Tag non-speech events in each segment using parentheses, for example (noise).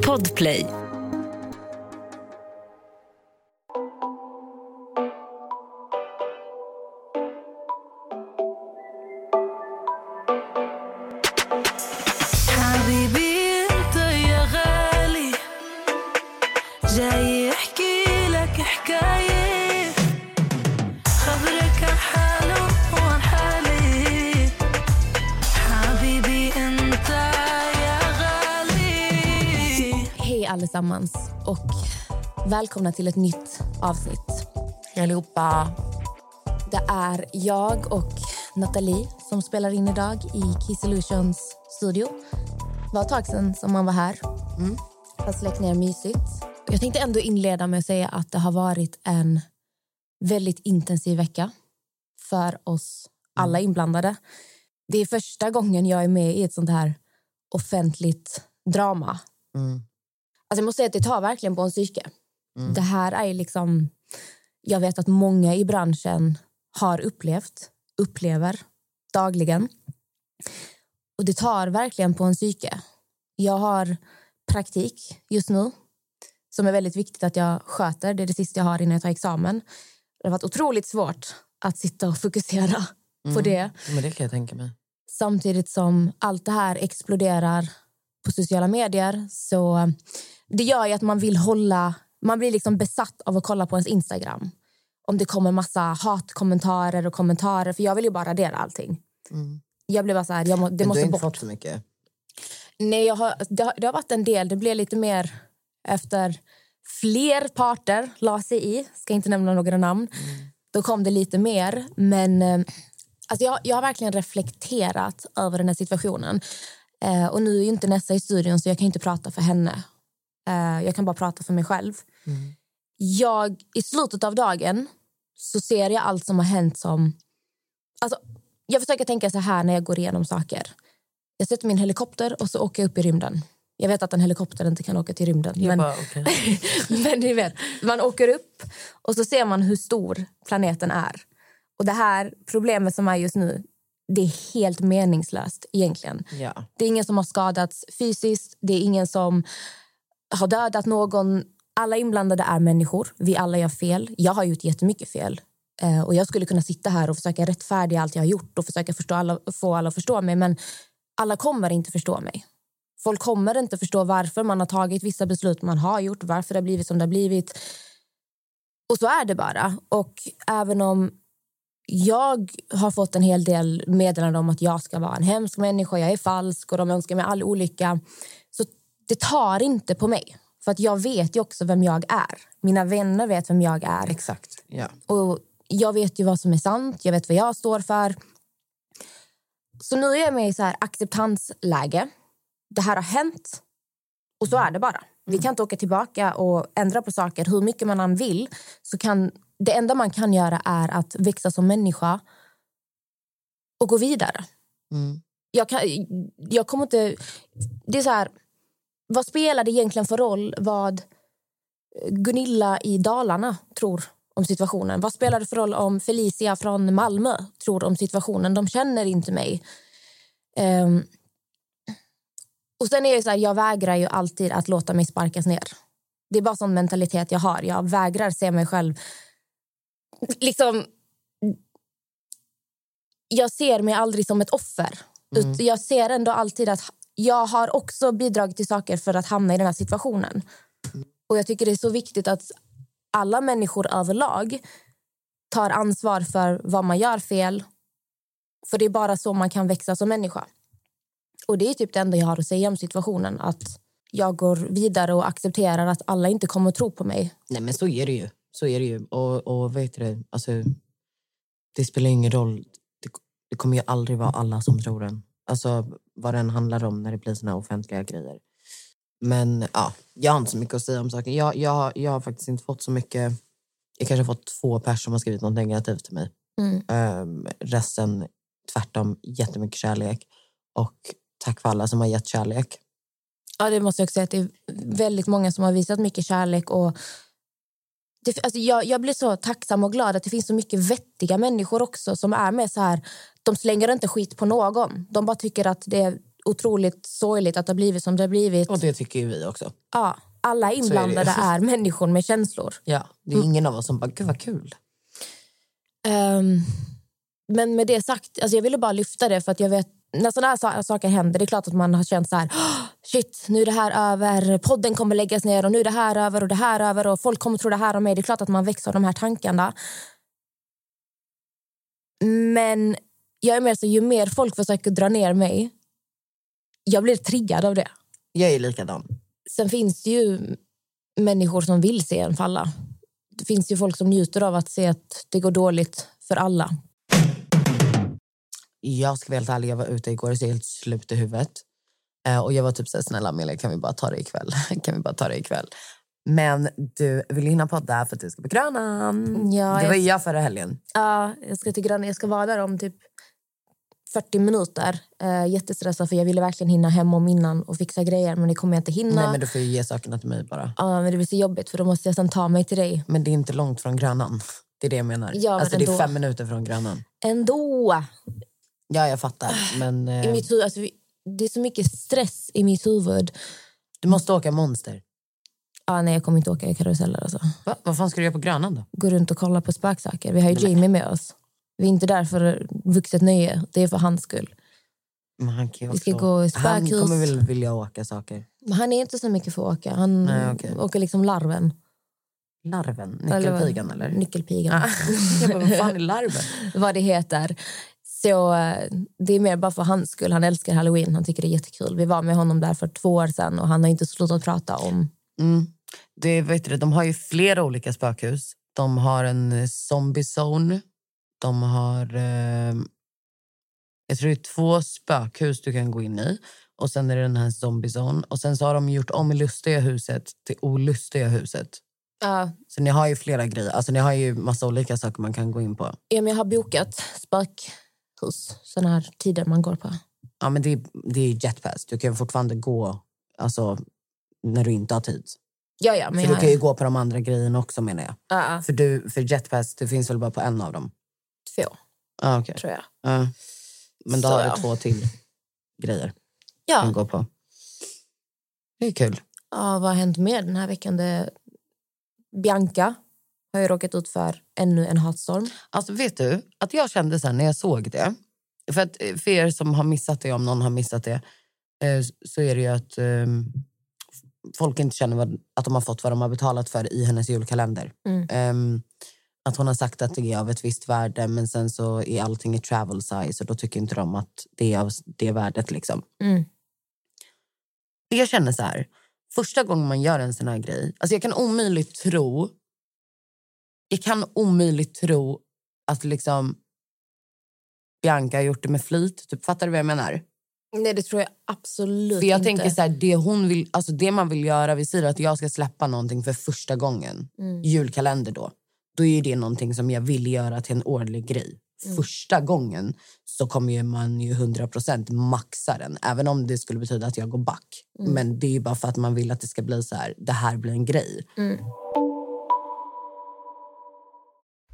Podplay. Hej allesammans och välkomna till ett nytt avsnitt. Hej allihopa. Det är jag och Nathalie som spelar in idag i Kiss Illusions studio. Det var ett tag sedan som man var här. Mm. Har släckt ner mysigt. Jag tänkte ändå inleda med att säga att det har varit en väldigt intensiv vecka för oss alla inblandade. Det är första gången jag är med i ett sånt här offentligt drama. Mm. Alltså jag måste säga att det tar verkligen på en psyke. Det här är liksom... Jag vet att många i branschen har upplevt, upplever dagligen. Och det tar verkligen på en psyke. Jag har praktik just nu som är väldigt viktigt att jag sköter. Det är det sista jag har innan jag tar examen. Det har varit otroligt svårt att sitta och fokusera på det Men det kan jag tänka mig. samtidigt som allt det här exploderar på sociala medier. Så det gör ju att man vill hålla... Man blir liksom besatt av att kolla på ens Instagram. Om det kommer massa hatkommentarer och kommentarer. För jag vill ju bara radera allting. Jag blev bara så här, jag må, det Mm. Men måste du har inte bort. fått så mycket? Nej, jag har, det, har, det har varit en del. Det blev lite mer efter fler parter la sig i. Ska inte nämna några namn. Då kom det lite mer. Men eh, alltså jag, jag har verkligen reflekterat över den här situationen. Eh, och nu är inte Nessa i studion så jag kan inte prata för henne. Eh, jag kan bara prata för mig själv. Jag, I slutet av dagen så ser jag allt som har hänt som... Alltså, jag försöker tänka så här när jag går igenom saker. Jag sätter min helikopter och så åker jag upp i rymden. Jag vet att en helikopter inte kan åka till rymden. Jag Men, bara, okej. (laughs) men ni vet, man åker upp och så ser man hur stor planeten är. Och det här problemet som är just nu, det är helt meningslöst egentligen. Ja. Det är ingen som har skadats fysiskt, det är ingen som har dödat någon. Alla inblandade är människor. Vi alla gör fel. Jag har gjort jättemycket fel. Eh, och jag skulle kunna sitta här och försöka rättfärdiga allt jag har gjort och försöka förstå alla, få alla att förstå mig. Men alla kommer inte förstå mig. Folk kommer inte förstå varför man har tagit vissa beslut man har gjort, varför det har blivit som det har blivit. Och så är det bara. Och även om jag har fått en hel del meddelanden om att jag ska vara en hemsk människa, jag är falsk och de önskar mig all olycka. Så det tar inte på mig. För att jag vet ju också vem jag är. Mina vänner vet vem jag är. Exakt. Ja. Och jag vet ju vad som är sant, jag vet vad jag står för. Så nu är jag med i så här acceptansläge. Det här har hänt och så är det bara. Vi kan inte åka tillbaka och ändra på saker hur mycket man än vill. Så kan, det enda man kan göra är att växa som människa och gå vidare. Mm. Jag, kan, jag kommer inte... Det är så här, vad spelar det egentligen för roll vad Gunilla i Dalarna tror om situationen? Vad spelar det för roll om Felicia från Malmö tror om situationen? De känner inte mig. Ehm, och sen är det så här, jag vägrar ju alltid att låta mig sparkas ner. Det är bara sån mentalitet jag har. Jag vägrar se mig själv... Liksom... Jag ser mig aldrig som ett offer. Ut- Jag ser ändå alltid att jag har också bidragit till saker för att hamna i den här situationen. Och jag tycker det är så viktigt att alla människor överlag tar ansvar för vad man gör fel. För det är bara så man kan växa som människa. Och det är typ det enda jag har att säga om situationen. Att jag går vidare och accepterar att alla inte kommer att tro på mig. Nej, men så är det ju. Så är det ju. Och, och vet du det, alltså, det spelar ingen roll. Det, det kommer ju aldrig vara alla som tror den. Alltså vad den handlar om när det blir såna offentliga grejer. Men ja, jag har inte så mycket att säga om saken. Jag, jag, jag har faktiskt inte fått så mycket. Jag kanske har fått två personer som har skrivit något negativt till mig. Mm. Ehm, resten tvärtom jättemycket kärlek. Och tack för alla som har gett kärlek. Ja, det måste jag också säga att det är väldigt många som har visat mycket kärlek. Och det, alltså jag, jag blir så tacksam och glad att det finns så mycket vettiga människor också som är med så här. De slänger inte skit på någon. De bara tycker att det är otroligt sorgligt att det har blivit som det har blivit. Och det tycker ju vi också. Ja, alla inblandade är är, (laughs) människor med känslor. Ja, det är ingen av oss som bara, gud vad kul. Ehm, men med det sagt, alltså jag ville bara lyfta det för att jag vet när sådana här sa- saker händer, det är klart att man har känt så här, "Åh, shit, nu är det här över, podden kommer läggas ner och nu är det här över och det här över och folk kommer tro det här om mig. Det är klart att man väcks av de här tankarna. Men jag är mer så, ju mer folk försöker dra ner mig, jag blir triggad av det. Jag är likadan. Sen finns det ju människor som vill se en falla. Det finns ju folk som njuter av att se att det går dåligt för alla. Jag ska vara helt ärlig, jag var ute igår så är jag helt slut i huvudet. Eh, och jag var typ så här, snälla Amelia, kan vi bara ta det ikväll? (laughs) kan vi bara ta det ikväll? Men du vill hinna podda för att du ska på Grönan. Ja, det var jag- jag förra helgen. Ja, jag ska till Grann. Jag ska vara där om typ 40 minuter. Uh, jättestressad för jag ville verkligen hinna hem om innan och fixa grejer men det kommer jag inte hinna. Nej, men du får ge sakerna till mig bara. Ja, men det blir så jobbigt för då måste jag sen ta mig till dig. Men det är inte långt från Grönan. Det är det jag menar. Ja, alltså, det är ändå. fem minuter från Grönan. Ändå! Ja, jag fattar. Men I eh, mitt huvud, alltså, det är så mycket stress i mitt huvud. du måste åka Monster. Ah, nej, jag kommer inte åka i karuseller. Alltså. Va? Vad fan ska du göra på Grönan då? Gå runt och kolla på spöksaker. Vi har ju Jamie med oss. Vi är inte där för vuxet nöje. Det är för hans skull. Men han kan ju Vi ska också- gå i Han spökhus. kommer väl vilja åka saker. Men han är inte så mycket för att åka. Han Nej, okej. åker liksom larven. Larven? Nyckelpigan eller? Nyckelpigan. (laughs) jag bara, vad fan är larven? (laughs) vad det heter. Så eh, det är mer bara för hans skull. Han älskar Halloween. Han tycker det är jättekul. Vi var med honom där för två år sedan och han har inte slutat prata om... Mm. Det, vet du, de har ju flera olika spökhus. De har en eh, zombie zone. De har... Eh, jag tror det är två spökhus du kan gå in i. Och sen är det den här zombie zone. Och sen så har de gjort om lustiga huset till olustiga huset. Ja, Så ni har ju flera grejer. Alltså ni har ju massa olika saker man kan gå in på. ja, men jag har bokat spökhus. Såna här tider man går på. Ja, men det, är- det är jetpass. Du kan fortfarande gå alltså, när du inte har tid. Ja, ja. Men För jag, du kan ju gå på de andra grejerna också menar jag. ja, ja, För, du, för jetpass, det finns väl bara på en av dem? två, Ah, okay. tror jag. Ja. Men då Så, har du ja. två till grejer att Ja. gå på. Det är kul. ja, vad har hänt mer den här veckan? Det... Bianca har ju råkat ut för ännu en hatstorm. Alltså vet du, att jag kände sen när jag såg det. För, att, eh, för er som har missat det, om någon har missat det. Eh, så är det ju att eh, folk inte känner vad, att de har fått vad de har betalat för i hennes julkalender. Mm. Ehm, att hon har sagt att det är av ett visst värde men sen så är allting i travel size och då tycker inte de att det är av det värdet. Liksom. Mm. Jag känner så här, första gången man gör en sån här grej, alltså jag kan omöjligt tro, jag kan omöjligt tro att liksom Bianca har gjort det med flit. Typ, fattar du vad jag menar? Nej, det tror jag absolut För jag inte. tänker så här, det, hon vill, alltså det man vill göra, vi säger att jag ska släppa någonting för första gången, Mm. julkalender då, då är det någonting som jag vill göra till en årlig grej. Mm. Första gången så kommer man ju 100% maxa den, även om det skulle betyda att jag går back. Mm. Men det är ju bara för att man vill att det ska bli så här, det här blir en grej.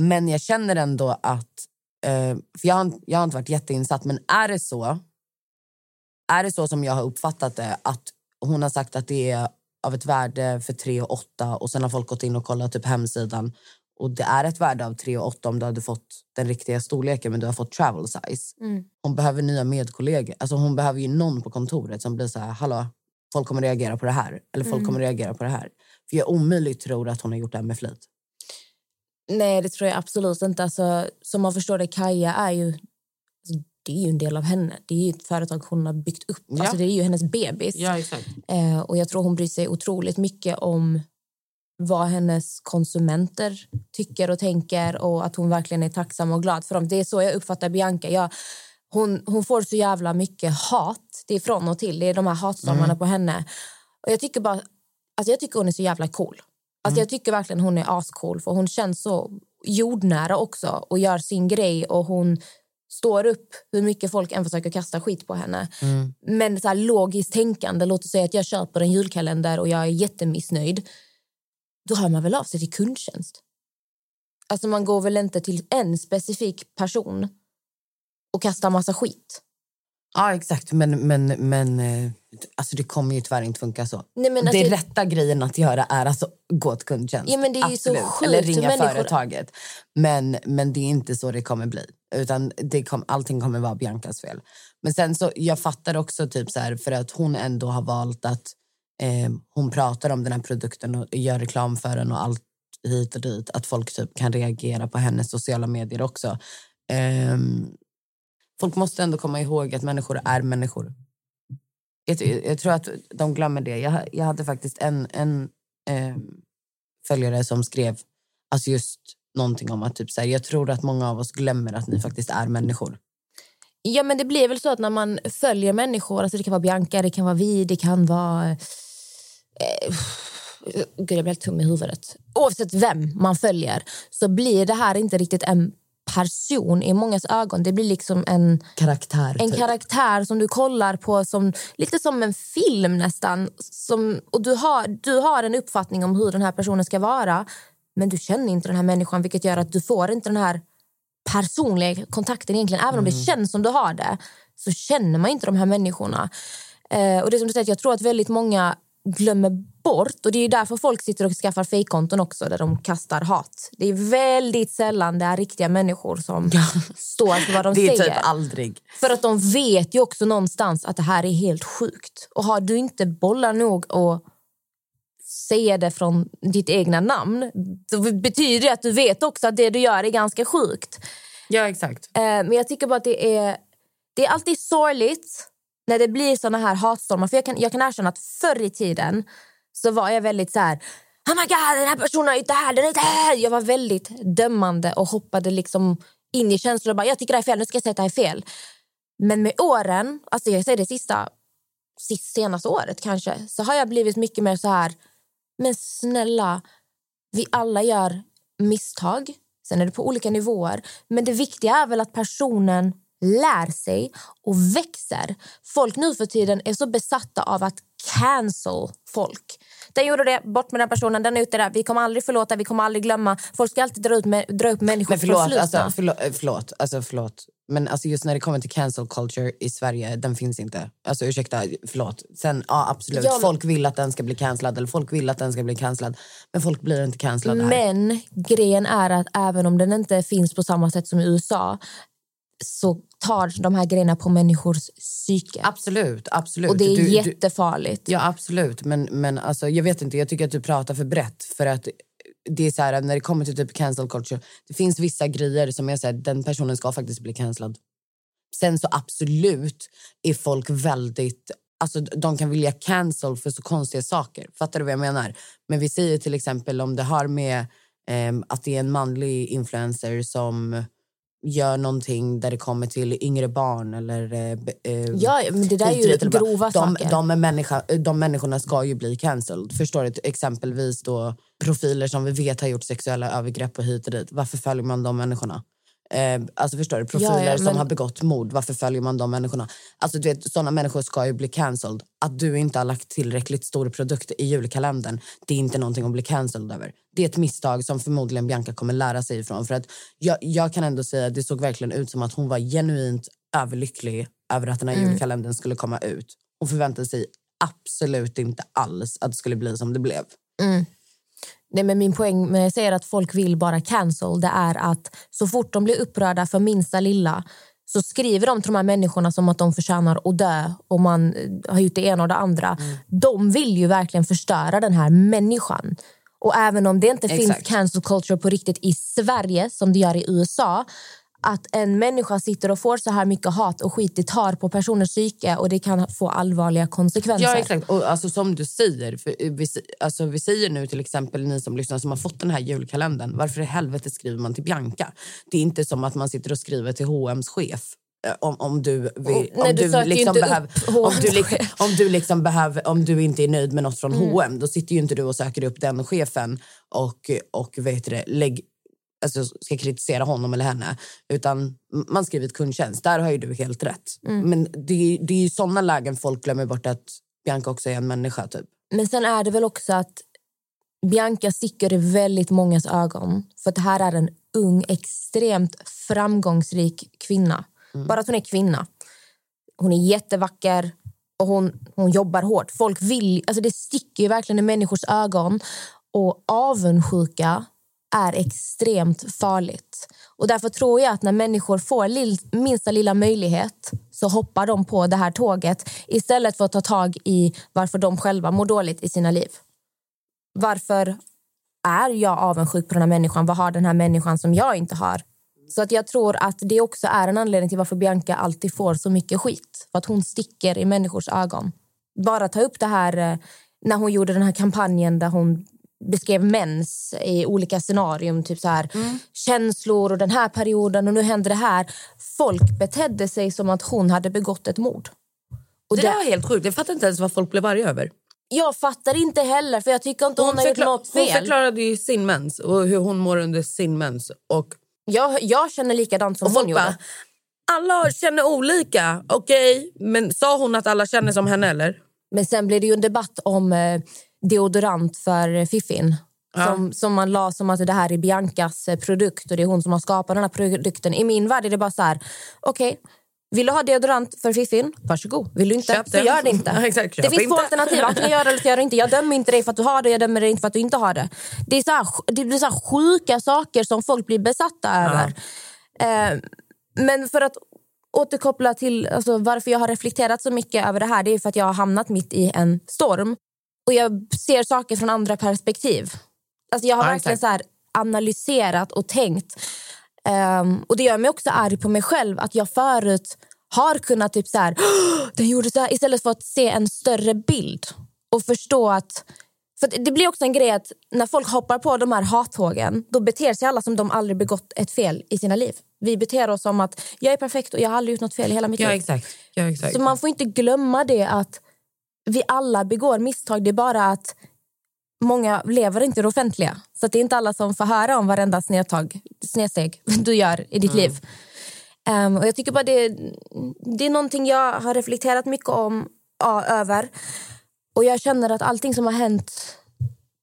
Men jag känner ändå att... Eh, för jag har, inte- jag har inte varit jätteinsatt, men är det så är det så som jag har uppfattat det, att hon har sagt att det är av ett värde för 3 och 8 och sen har folk gått in och kollat typ hemsidan och det är ett värde av 3 och 8 om du hade fått den riktiga storleken men du har fått travel size. Mm. Hon behöver nya medkollegor. Alltså hon behöver ju någon på kontoret som blir så här, hallå, folk kommer reagera på det här. Eller folk Mm. kommer reagera på det här. För jag omöjligt tror att hon har gjort det här med flit. Nej, det tror jag absolut inte. Alltså, som man förstår det, Kaja är ju... Alltså, det är ju en del av henne. Det är ju ett företag hon har byggt upp. Ja. Alltså, det är ju hennes bebis. exakt. Eh, och jag tror hon bryr sig otroligt mycket om vad hennes konsumenter tycker och tänker och att hon verkligen är tacksam och glad för dem. Det är så jag uppfattar Bianca. Jag, hon, hon får så jävla mycket hat. Det är från och till. Det är de här hatstormarna Mm. på henne. Och jag tycker bara... Alltså jag tycker hon är så jävla cool. Alltså Jag tycker verkligen hon är ascool för hon känns så jordnära också och gör sin grej och hon står upp hur mycket folk än försöker kasta skit på henne. Men så här logiskt tänkande, låt oss säga att jag köper en julkalender och jag är jättemissnöjd. Då hör man väl av sig till kundtjänst. Alltså man går väl inte till en specifik person och kastar massa skit. Ja, exakt. Men, men, men eh, alltså det kommer ju tyvärr inte funka så. Nej, men det alltså- rätta grejen att göra är alltså gå till kundtjänst. Ja, men det är ju så Absolut. sjukt Eller ringa människor- företaget. Men, men det är inte så det kommer bli. Utan det kom, allting kommer vara Biancas fel. Men sen så, jag fattar också typ så här, för att hon ändå har valt att eh, hon pratar om den här produkten och gör reklam för den och allt hit och dit. Att folk typ kan reagera på hennes sociala medier också. Ehm, folk måste ändå komma ihåg att människor är människor. Jag, jag tror att de glömmer det. Jag, jag hade faktiskt en, en eh, följare som skrev alltså just någonting om att typ så här, jag tror att många av oss glömmer att ni faktiskt är människor. Ja, men det blir väl så att när man följer människor, alltså det kan vara Bianca, det kan vara vi, det kan vara... Eh, (sighs) gud, jag blir helt tom i huvudet. Oavsett vem man följer så blir det här inte riktigt en person i mångas ögon. Det blir liksom en, Karaktär. en typ. karaktär som du kollar på som lite som en film nästan. Som, och du har, du har en uppfattning om hur den här personen ska vara men du känner inte den här människan vilket gör att du får inte den här personliga kontakten egentligen. Även om det känns som du har det så känner man inte de här människorna. Eh, och det som du säger, jag tror att väldigt många glömmer bort och det är därför folk sitter och skaffar fejkkonton också där de kastar hat. Det är väldigt sällan det är riktiga människor som står för vad de (laughs) det är säger. typ aldrig. För att de vet ju också någonstans att det här är helt sjukt. Och har du inte bollar nog att säga det från ditt egna namn då betyder det att du vet också att det du gör är ganska sjukt. Ja, exakt. Eh, men jag tycker bara att det är, det är alltid sorgligt när det blir såna här hatstormar. För jag kan, jag kan erkänna att förr i tiden så var jag väldigt så här... Oh my god, den här personen är inte här, den är inte här. Jag var väldigt dömande och hoppade liksom in i känslor och bara, jag tycker det här är fel, nu ska jag säga att det här är fel. Men med åren, alltså jag säger det sista, sist, senaste året kanske, så har jag blivit mycket mer så här, men snälla, vi alla gör misstag. Sen är det på olika nivåer. Men det viktiga är väl att personen lär sig och växer. Folk nu för tiden är så besatta av att cancel folk. Den gjorde det, bort med den personen, den är ute där. Vi kommer aldrig förlåta, vi kommer aldrig glömma. Folk ska alltid dra, ut med, dra upp människor Men förlåt, förflutna. alltså, förlåt, eh, förlåt, alltså, förlåt. Men alltså, just när det kommer till cancel culture i Sverige, den finns inte. Alltså ursäkta, förlåt. Sen, ja absolut, Ja, men- folk vill att den ska bli cancellad eller folk vill att den ska bli cancellad. Men folk blir inte cancellade här. Men grejen är att även om den inte finns på samma sätt som i USA så tar de här grejerna på människors psyke. Absolut, absolut. Och det är Du- du- jättefarligt. Ja, absolut. Men, men alltså, jag vet inte, jag tycker att du pratar för brett. För att det är så här, när det kommer till typ cancel culture, det finns vissa grejer som jag säger, den personen ska faktiskt bli cancellad. Sen så absolut är folk väldigt, alltså de kan vilja cancel för så konstiga saker. Fattar du vad jag menar? Men vi säger till exempel om det har med ehm, att det är en manlig influencer som gör någonting där det kommer till yngre barn eller... eh, eh, Ja, men det där är ju grova de, saker. De, människa, de människorna ska ju bli cancelled. Förstår du? Exempelvis då profiler som vi vet har gjort sexuella övergrepp och hit och dit. Varför följer man de människorna? Eh, alltså förstår du? Profiler Ja, ja, som men- har begått mord. Varför följer man de människorna? Alltså du vet, sådana människor ska ju bli cancelled. Att du inte har lagt tillräckligt stor produkt i julkalendern, det är inte någonting att bli cancelled över. Det är ett misstag som förmodligen Bianca kommer lära sig ifrån. För att jag, jag kan ändå säga att det såg verkligen ut som att hon var genuint överlycklig över att den här julkalendern skulle komma ut. Hon förväntade sig absolut inte alls att det skulle bli som det blev. Nej, men min poäng med att säga att folk vill bara cancel det är att så fort de blir upprörda för minsta lilla så skriver de till de här människorna som att de förtjänar att dö och man eh, har gjort det ena och det andra. De vill ju verkligen förstöra den här människan. Och även om det inte finns Exakt. cancel culture på riktigt i Sverige som det gör i USA att en människa sitter och får så här mycket hat och skit det tar på personers psyke och det kan få allvarliga konsekvenser. Ja, exakt. Och alltså, som du säger, för vi, s- alltså, vi säger nu till exempel ni som lyssnar som har fått den här julkalendern. Varför i helvete skriver man till Bianca? Det är inte som att man sitter och skriver till H&M's chef. eh, om, om du vill, nej, om du du liksom behöver, om du, liksom, om du liksom behöver, om du inte är nöjd med något från Mm. H&M då sitter ju inte du och söker upp den chefen och, och vet det, lägg, alltså, ska kritisera honom eller henne. Utan man skriver ett kundtjänst. Där har ju du helt rätt. Mm. Men det, är- det är ju såna lägen folk glömmer bort att Bianca också är en människa. Typ. Men sen är det väl också att Bianca sticker i väldigt mångas ögon. För det här är en ung, extremt framgångsrik kvinna. Bara att hon är kvinna. Hon är jättevacker och hon, hon jobbar hårt. Folk vill, alltså det sticker verkligen i människors ögon. Och avundsjuka är extremt farligt. Och Därför tror jag att när människor får lill, minsta lilla möjlighet så hoppar de på det här tåget istället för att ta tag i varför de själva mår dåligt i sina liv. Varför är jag avundsjuk på den här människan? Vad har den här människan som jag inte har? Så att jag tror att det också är en anledning till varför Bianca alltid får så mycket skit. För att hon sticker i människors ögon. Bara ta upp det här eh, när hon gjorde den här kampanjen där hon beskrev mens i olika scenarium. Typ så här, känslor och den här perioden och nu händer det här. Folk betedde sig som att hon hade begått ett mord. Och Det där var helt sjukt. Jag fattar inte ens vad folk blev arga över. Jag fattar inte heller, för jag tycker inte hon, har gjort något hon fel. förklarade ju sin mens och hur hon mår under sin mens. Och, Jag, jag känner likadant som och hon folk gjorde. bara, alla känner olika. Okej, men sa hon att alla känner som henne eller? Men sen blev det ju en debatt om eh, deodorant för fiffin. Som, som man la som att det här är Biancas eh, produkt och det är hon som har skapat den här produkten. I min värld är det bara så här, okej, vill du ha deodorant för fiffin? Varsågod. Vill du inte, Köp så gör det inte. (laughs) Ja, exakt, det finns två inte. alternativ, antingen gör det eller gör det inte. Jag dömer inte dig för att du har det, jag dömer dig inte för att du inte har det. Det, är så här, det blir så sjuka saker som folk blir besatta över. Eh, men för att återkoppla till alltså, varför jag har reflekterat så mycket över det här det är för att jag har hamnat mitt i en storm. Och jag ser saker från andra perspektiv. Alltså, jag har verkligen så analyserat och tänkt. Ehm, och Det gör mig också arg på mig själv att jag förut har kunnat typ så här, "Åh, den gjorde så här, istället för att se en större bild och förstå att för det blir också en grej att när folk hoppar på de här hattågen då beter sig alla som de aldrig begått ett fel i sina liv. Vi beter oss som att jag är perfekt och jag har aldrig gjort något fel i hela mitt Ja, liv. exakt. Ja, exakt. Så man får inte glömma det att vi alla begår misstag. Det är bara att många lever inte i det offentliga. Så det är inte alla som får höra om varenda snedtag, snedsteg du gör i ditt liv. Ehm, och jag tycker bara det, det är någonting jag har reflekterat mycket om, ja, över. Och jag känner att allting som har hänt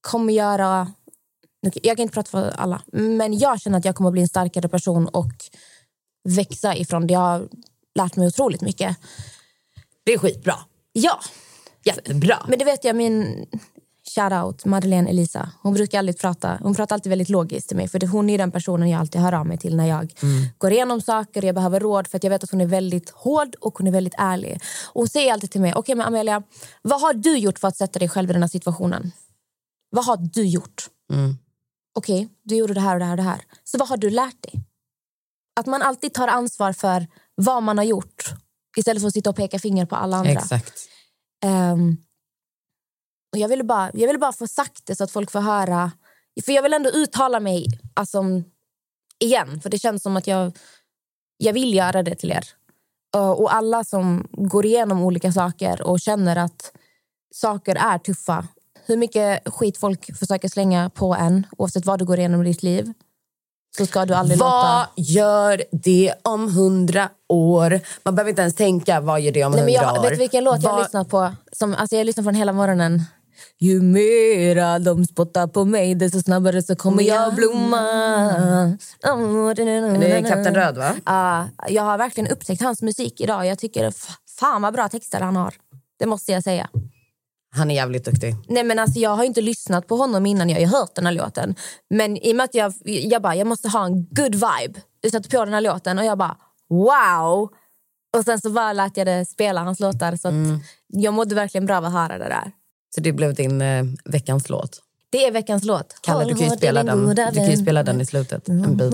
kommer göra... Jag kan inte prata för alla, men jag känner att jag kommer bli en starkare person och växa ifrån det. Jag har lärt mig otroligt mycket. Det är skitbra. Ja, Jättebra. men det vet jag min shoutout Madeleine Elisa. Hon brukar aldrig prata, hon pratar alltid väldigt logiskt till mig. För hon är den personen jag alltid hör av mig till när jag går igenom saker och jag behöver råd. För att jag vet att hon är väldigt hård och hon är väldigt ärlig. Och hon säger alltid till mig, okej men Amelia, vad har du gjort för att sätta dig själv i den här situationen? Vad har du gjort? Okej, du gjorde det här och det här och det här. Så vad har du lärt dig? Att man alltid tar ansvar för vad man har gjort istället för att sitta och peka finger på alla andra. Exakt. Um, och jag ville, bara, jag ville bara få sagt det så att folk får höra. För jag vill ändå uttala mig alltså, igen. För det känns som att jag, jag vill göra det till er. Uh, och alla som går igenom olika saker och känner att saker är tuffa. Hur mycket skit folk försöker slänga på en, oavsett vad du går igenom i ditt liv. Så ska du aldrig Vad låta... gör det om hundra år? Man behöver inte ens tänka vad gör det om hundra jag, år. vet du vilken låt jag Vad- lyssnat på? Som, alltså jag lyssnar från hela morgonen. Ju mera de spottar på mig desto snabbare så kommer jag blomma. Det är Kapten Röd, va? Ja, jag har verkligen upptäckt hans musik idag. Jag tycker fan vad bra texter han har. Det måste jag säga. Han är jävligt duktig. Nej, men alltså, jag har inte lyssnat på honom innan jag har hört den här låten. Men i och med att jag, jag bara, jag måste ha en good vibe. Jag satte på den här låten och jag bara wow. Och sen så bara lät jag det spela hans låtar. Så att jag mådde verkligen bra av att höra det där. Så det blev din eh, veckans låt. Det är veckans låt. Kalle, du kan ju spela den, du kan ju spela den i slutet. En bit.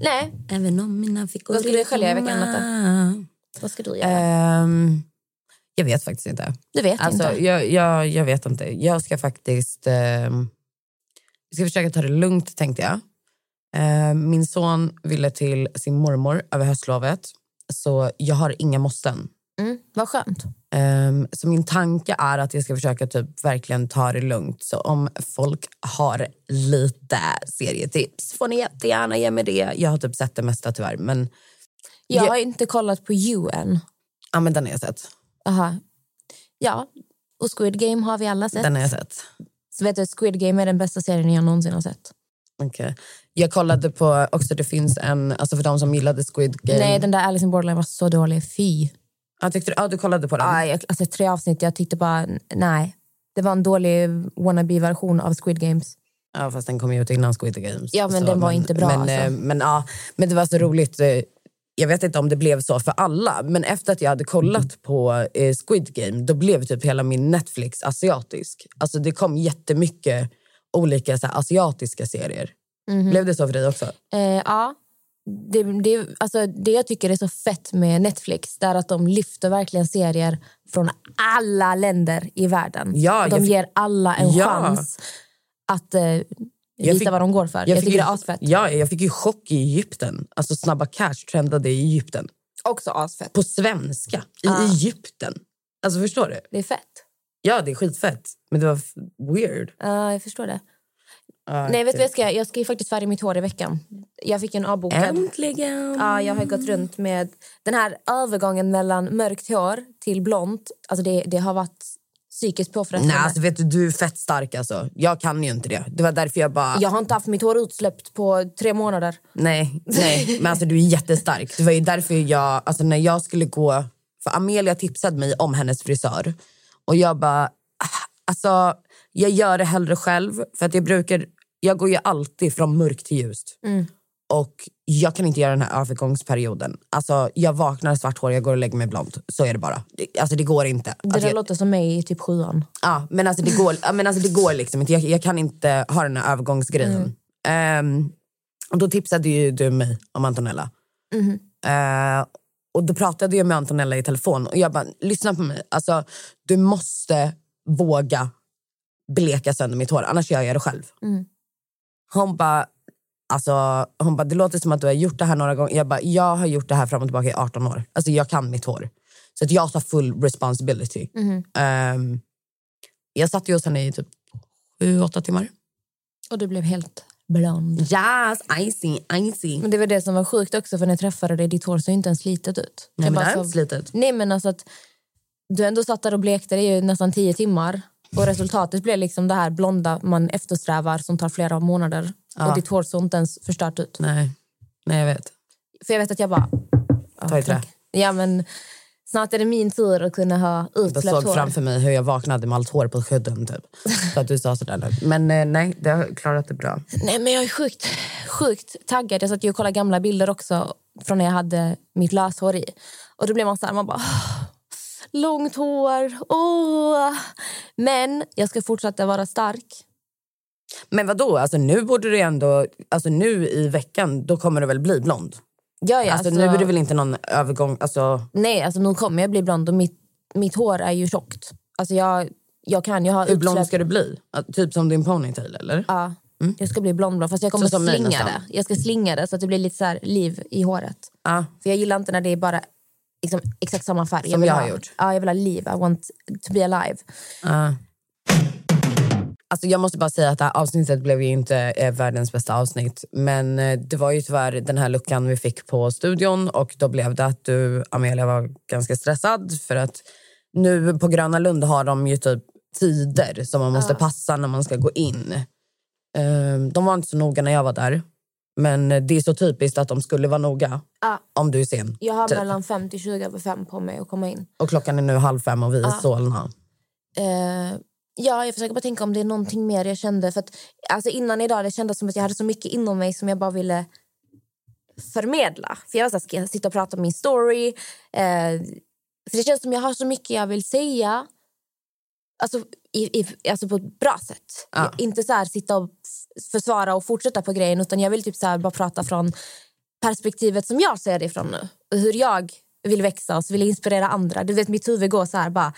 Nej, Även om mina fickor Vad ska du skölja i veckan, tomma. vad ska du göra? Ehm, jag vet faktiskt inte. du vet Alltså, inte. jag, jag, jag vet inte. Jag ska faktiskt... ehm, jag ska försöka ta det lugnt, tänkte jag. Ehm, min son ville till sin mormor över höstlovet. Så jag har inga måsten. Mm, vad skönt. Ehm, så min tanke är att jag ska försöka typ verkligen ta det lugnt. Så om folk har lite serietips får ni jättegärna ge mig det. Jag har typ sett det mesta tyvärr. Men, Jag Ja. har inte kollat på you än. ja, men den har jag sett. Aha. Ja, och Squid Game har vi alla sett. Den har jag sett. Så vet du, Squid Game är den bästa serien jag någonsin har sett. Okej. Jag kollade på också, det finns en, alltså för de som gillade Squid Game. Nej, den där Alice in Borderline var så dålig. Fy. Ja, tyckte du, ja, du kollade på den? Ja, jag, alltså, tre avsnitt, jag tyckte bara... Nej. Det var en dålig wannabe-version av Squid Games. Ja, fast den kom ju ut innan Squid Games. Ja, men den var inte bra, Men, alltså. eh, men, ja, men det var så roligt. eh, Jag vet inte om det blev så för alla, men efter att jag hade kollat på eh, Squid Game då blev typ hela min Netflix asiatisk. Alltså det kom jättemycket olika så här, asiatiska serier. Mhm. Blev det så för dig också? Eh, ja. Det, det, alltså, det jag tycker är så fett med Netflix är att de lyfter verkligen serier från alla länder i världen. Ja, de jag fick- ger alla en Ja. chans att eh, visa fick- vad de går för. Jag, fick tycker ju, det är asfett. Ja, jag fick ju chock i Egypten. Alltså Snabba Cash trendade i Egypten. Också asfett. På svenska, i Ah. Egypten. Alltså förstår du? Det är fett. Ja, det är skitfett. Men det var weird. Ja, jag förstår det. Ja, Nej, vet du vad jag ska göra? Jag ska ju faktiskt färga mitt hår i veckan. Jag fick en avbokad. Äntligen! Ja, jag har gått runt med den här övergången mellan mörkt hår till blont. Alltså det, det har varit psykiskt påfrestande. Nej, alltså, vet du, du är fett stark. Alltså. Jag kan ju inte det. Det var därför jag bara... Jag har inte haft mitt hår utsläppt på tre månader. Nej, nej. Men alltså, du är jättestark. Det var ju därför jag... Alltså, när jag skulle gå... För Amelia tipsade mig om hennes frisör. Och jag bara... ah, Alltså, jag gör det hellre själv. För att jag brukar... Jag går ju alltid från mörkt till ljust. Och jag kan inte göra den här övergångsperioden. Alltså, jag vaknar svart hår, jag går och lägger mig blont. Så är det bara. Det, alltså, det går inte. Det Alltså, där jag, låter som mig i typ sjuan. Ja, men alltså det går, men alltså det går liksom inte. Jag, jag kan inte ha den här övergångsgrejen. Ehm, och då tipsade ju du mig om Antonella. Eh, och då pratade jag med Antonella i telefon och jag bara, lyssna på mig. Alltså, du måste våga bleka sönder mitt hår, annars gör jag det själv. Hon bara, alltså, hon bara, det låter som att du har gjort det här några gånger. Jag bara, jag har gjort det här fram och tillbaka i 18 år. Alltså jag kan mitt hår. Så att jag tar full responsibility. Ehm, jag satt ju hos henne i typ sju, åtta timmar. Och du blev helt blond. Yes, I see, I see. Men det var det som var sjukt också för när jag träffade dig, ditt hår såg inte ens slitet ut. Nej, Jag men bara det är inte slitet. Nej men alltså att du ändå satt där och blekte dig i nästan tio timmar. Och resultatet blev liksom det här blonda man eftersträvar som tar flera månader. Ja. Och ditt hår såg inte ens förstört ut. Nej, nej jag vet. För jag vet att jag bara... Ta i trä. Ja men snart är det min tur att kunna ha Jag utsläppt såg hår. framför mig hur jag vaknade med allt hår på skydden. Typ. (laughs) Så att du sa sådär nu. Men eh, nej, det har klarat det bra. Nej, men jag är sjukt, sjukt taggad. Jag satt ju och kollade gamla bilder också från när jag hade mitt löshår i. Och då blev man så här, man bara... "Åh, Långt hår, åh. Men jag ska fortsätta vara stark. Men vad då? Alltså nu borde du ändå, alltså nu i veckan, då kommer du väl bli blond? Ja, ja, Alltså, nu är det väl inte någon övergång, alltså Nej, alltså nu kommer jag bli blond och mitt, mitt hår är ju tjockt. Alltså jag, jag kan ju ha hur blond ska du bli? Typ som din ponytail eller? Ja, jag ska bli blondblond. Fast jag kommer Så slinga det. Jag ska slinga det så att det blir lite så här liv i håret. Ja. För jag gillar inte när det är bara liksom, exakt samma färg. Som jag ha, har gjort. Ja, jag vill ha liv. I want to be alive. Ja. Alltså jag måste bara säga att det här avsnittet blev ju inte eh, världens bästa avsnitt. Men eh, det var ju tyvärr den här luckan vi fick på studion och då blev det att du, Amelia, var ganska stressad för att nu på Gröna Lund har de ju typ tider som man måste passa när man ska gå in. Eh, De var inte så noga när jag var där. Men det är så typiskt att de skulle vara noga Ja. om du är sen. Jag har typ. mellan 5 till 20 över 5 på mig att komma in. Och klockan är nu halv fem och vi är i Solna. Eh, ja, jag försöker bara tänka om det är någonting mer jag kände. För att, alltså innan idag det kändes som att jag hade så mycket inom mig som jag bara ville förmedla. För jag var så här, ska jag sitta och prata om min story? Eh, för det känns som jag har så mycket jag vill säga. Alltså, i, i, alltså på ett bra sätt. Ja. Inte så här sitta och försvara och fortsätta på grejen utan jag vill typ så bara prata från perspektivet som jag ser det ifrån nu. Och hur jag vill växa och så vill jag inspirera andra. Du vet mitt huvud går så här bara.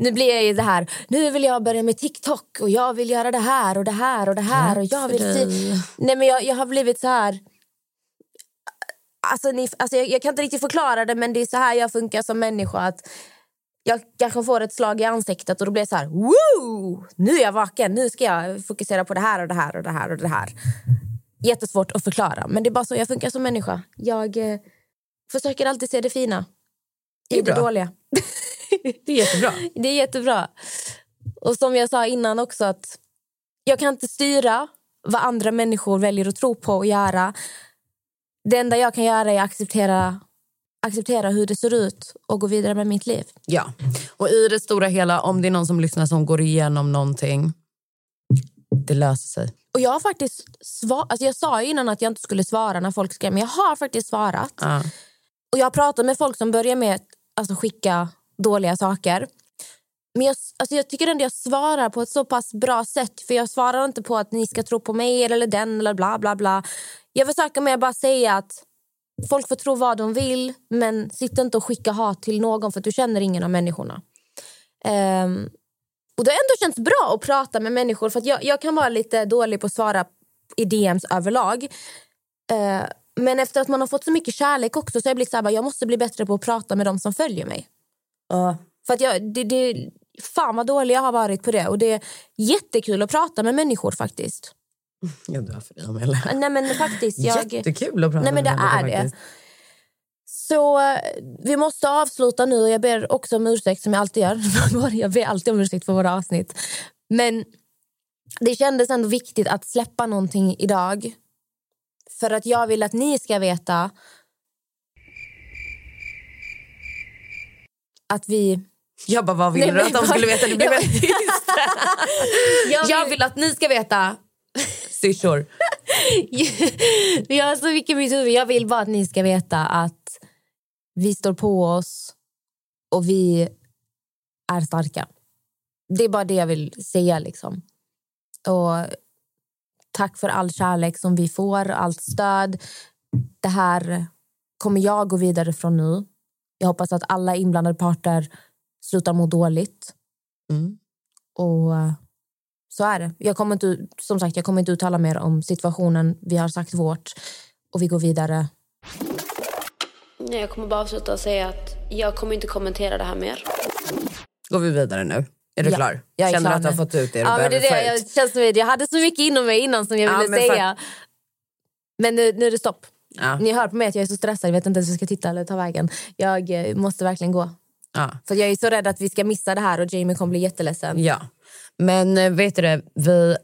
Nu blir jag i det här. Nu vill jag börja med TikTok och jag vill göra det här och det här och det här och jag vill fi- Nej men jag, jag har blivit så här Alltså, ni, alltså jag, jag kan inte riktigt förklara det men det är så här jag funkar som människa att jag kanske får ett slag i ansiktet och då blir jag så här Woo! Nu är jag vaken, nu ska jag fokusera på det här och det här och det här och det här. Jättesvårt att förklara men det är bara så jag funkar som människa. Jag eh, försöker alltid se det fina Det är i det dåliga. (laughs) Det är jättebra. Det är jättebra. Och som jag sa innan också att jag kan inte styra vad andra människor väljer att tro på och göra. Det enda jag kan göra är att acceptera, acceptera hur det ser ut och gå vidare med mitt liv. Ja. Och i det stora hela, om det är någon som lyssnar som går igenom någonting, det löser sig. Och jag har faktiskt svar, alltså jag sa ju innan att jag inte skulle svara när folk skrev, men jag har faktiskt svarat. Ja. Och jag har pratat med folk som börjar med att alltså, skicka dåliga saker. Men jag, alltså, jag tycker ändå jag svarar på ett så pass bra sätt. För jag svarar inte på att ni ska tro på mig eller den eller bla bla bla. Jag försöker att bara säga att folk får tro vad de vill men sitt inte och skicka hat till någon för att du känner ingen av människorna. Ehm, och det har ändå känts bra att prata med människor för att jag, jag kan vara lite dålig på att svara i DMs överlag. Eh, men efter att man har fått så mycket kärlek också så har jag blivit så här, jag måste bli bättre på att prata med de som följer mig. För att jag, det, det, fan vad dålig jag har varit på det. Och det är jättekul att prata med människor faktiskt. Jag dör för dig, Amelia. Nej men faktiskt. Jag, Jättekul att prata Nej men det med människor är det. faktiskt. Så eh, vi måste avsluta nu och jag ber också om ursäkt som jag alltid gör. (laughs) jag ber alltid om ursäkt för våra avsnitt. Men det kändes ändå viktigt att släppa någonting idag. För att jag vill att ni ska veta att vi... Jag bara, vad vill Nej, du att de skulle veta? Det blev (laughs) Ja. väldigt tyst. Jag Jag vill att ni ska veta, syrsor. (laughs) jag har så mycket i mitt huvud. Jag vill bara att ni ska veta att vi står på oss och vi är starka. Det är bara det jag vill säga. liksom. Och Tack för all kärlek som vi får, allt stöd. Det här kommer jag gå vidare från nu. Jag hoppas att alla inblandade parter slutar må dåligt. Mm. Och så är det. Jag kommer inte, som sagt, jag kommer inte uttala mer om situationen. Vi har sagt vårt och vi går vidare. Nej, jag kommer bara avsluta och säga att jag kommer inte kommentera det här mer. Går vi vidare nu? Är du Ja, klar? jag är Känner klar du att du har fått ut det du Ja, men det behöver är det. ut? Jag, känns som, jag hade så mycket inom mig innan som jag Ja, ville men för- säga. Men nu, nu är det stopp. Ja. Ni hör på mig att jag är så stressad. Jag vet inte ens hur jag ska titta eller ta vägen. Jag eh, måste verkligen gå. Ja. För jag är så rädd att vi ska missa det här och Jamie kommer bli jätteledsen. Ja, men eh, vet du det? Vi,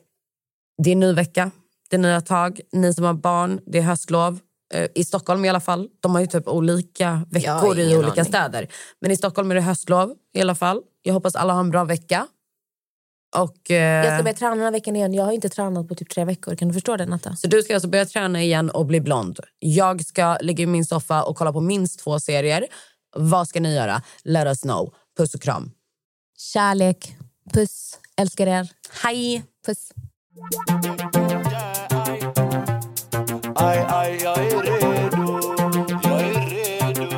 det är ny vecka, det är nya tag. Ni som har barn, det är höstlov. Eh, I Stockholm i alla fall. De har ju typ olika veckor i olika aning. städer. Men i Stockholm är det höstlov i alla fall. Jag hoppas alla har en bra vecka. Och, eh, Jag ska börja träna den här veckan igen. Jag har inte tränat på typ tre veckor. Kan du förstå det, Natta? Så du ska alltså börja träna igen och bli blond. Jag ska ligga i min soffa och kolla på minst två serier. Vad ska ni göra? Let us know. Puss och kram. Kärlek, puss, älskar er. Hej! Puss. Aj, aj, jag är redo. Jag är redo.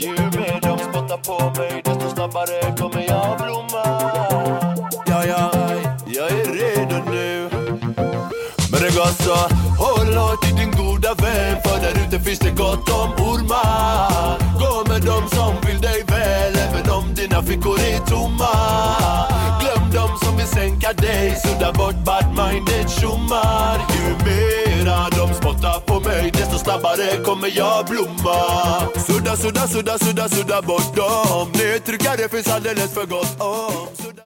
Ju mer de spottar på mig, desto snabbare kommer jag blomma. Ja, ja, jag är redo nu. Men det går så, håll hårt i din goda vän För där ute finns det gott om ormar. Gå med dem som vill dig väl Även om dina fickor är tomma. Glöm dem som vill sänka dig Sudda bort bad-minded tjommar. Ju mera de spottar på mig Desto snabbare kommer jag blomma. Sudda, sudda, sudda, sudda, sudda bort dem. Nedtryckare finns alldeles för gott om. Sudda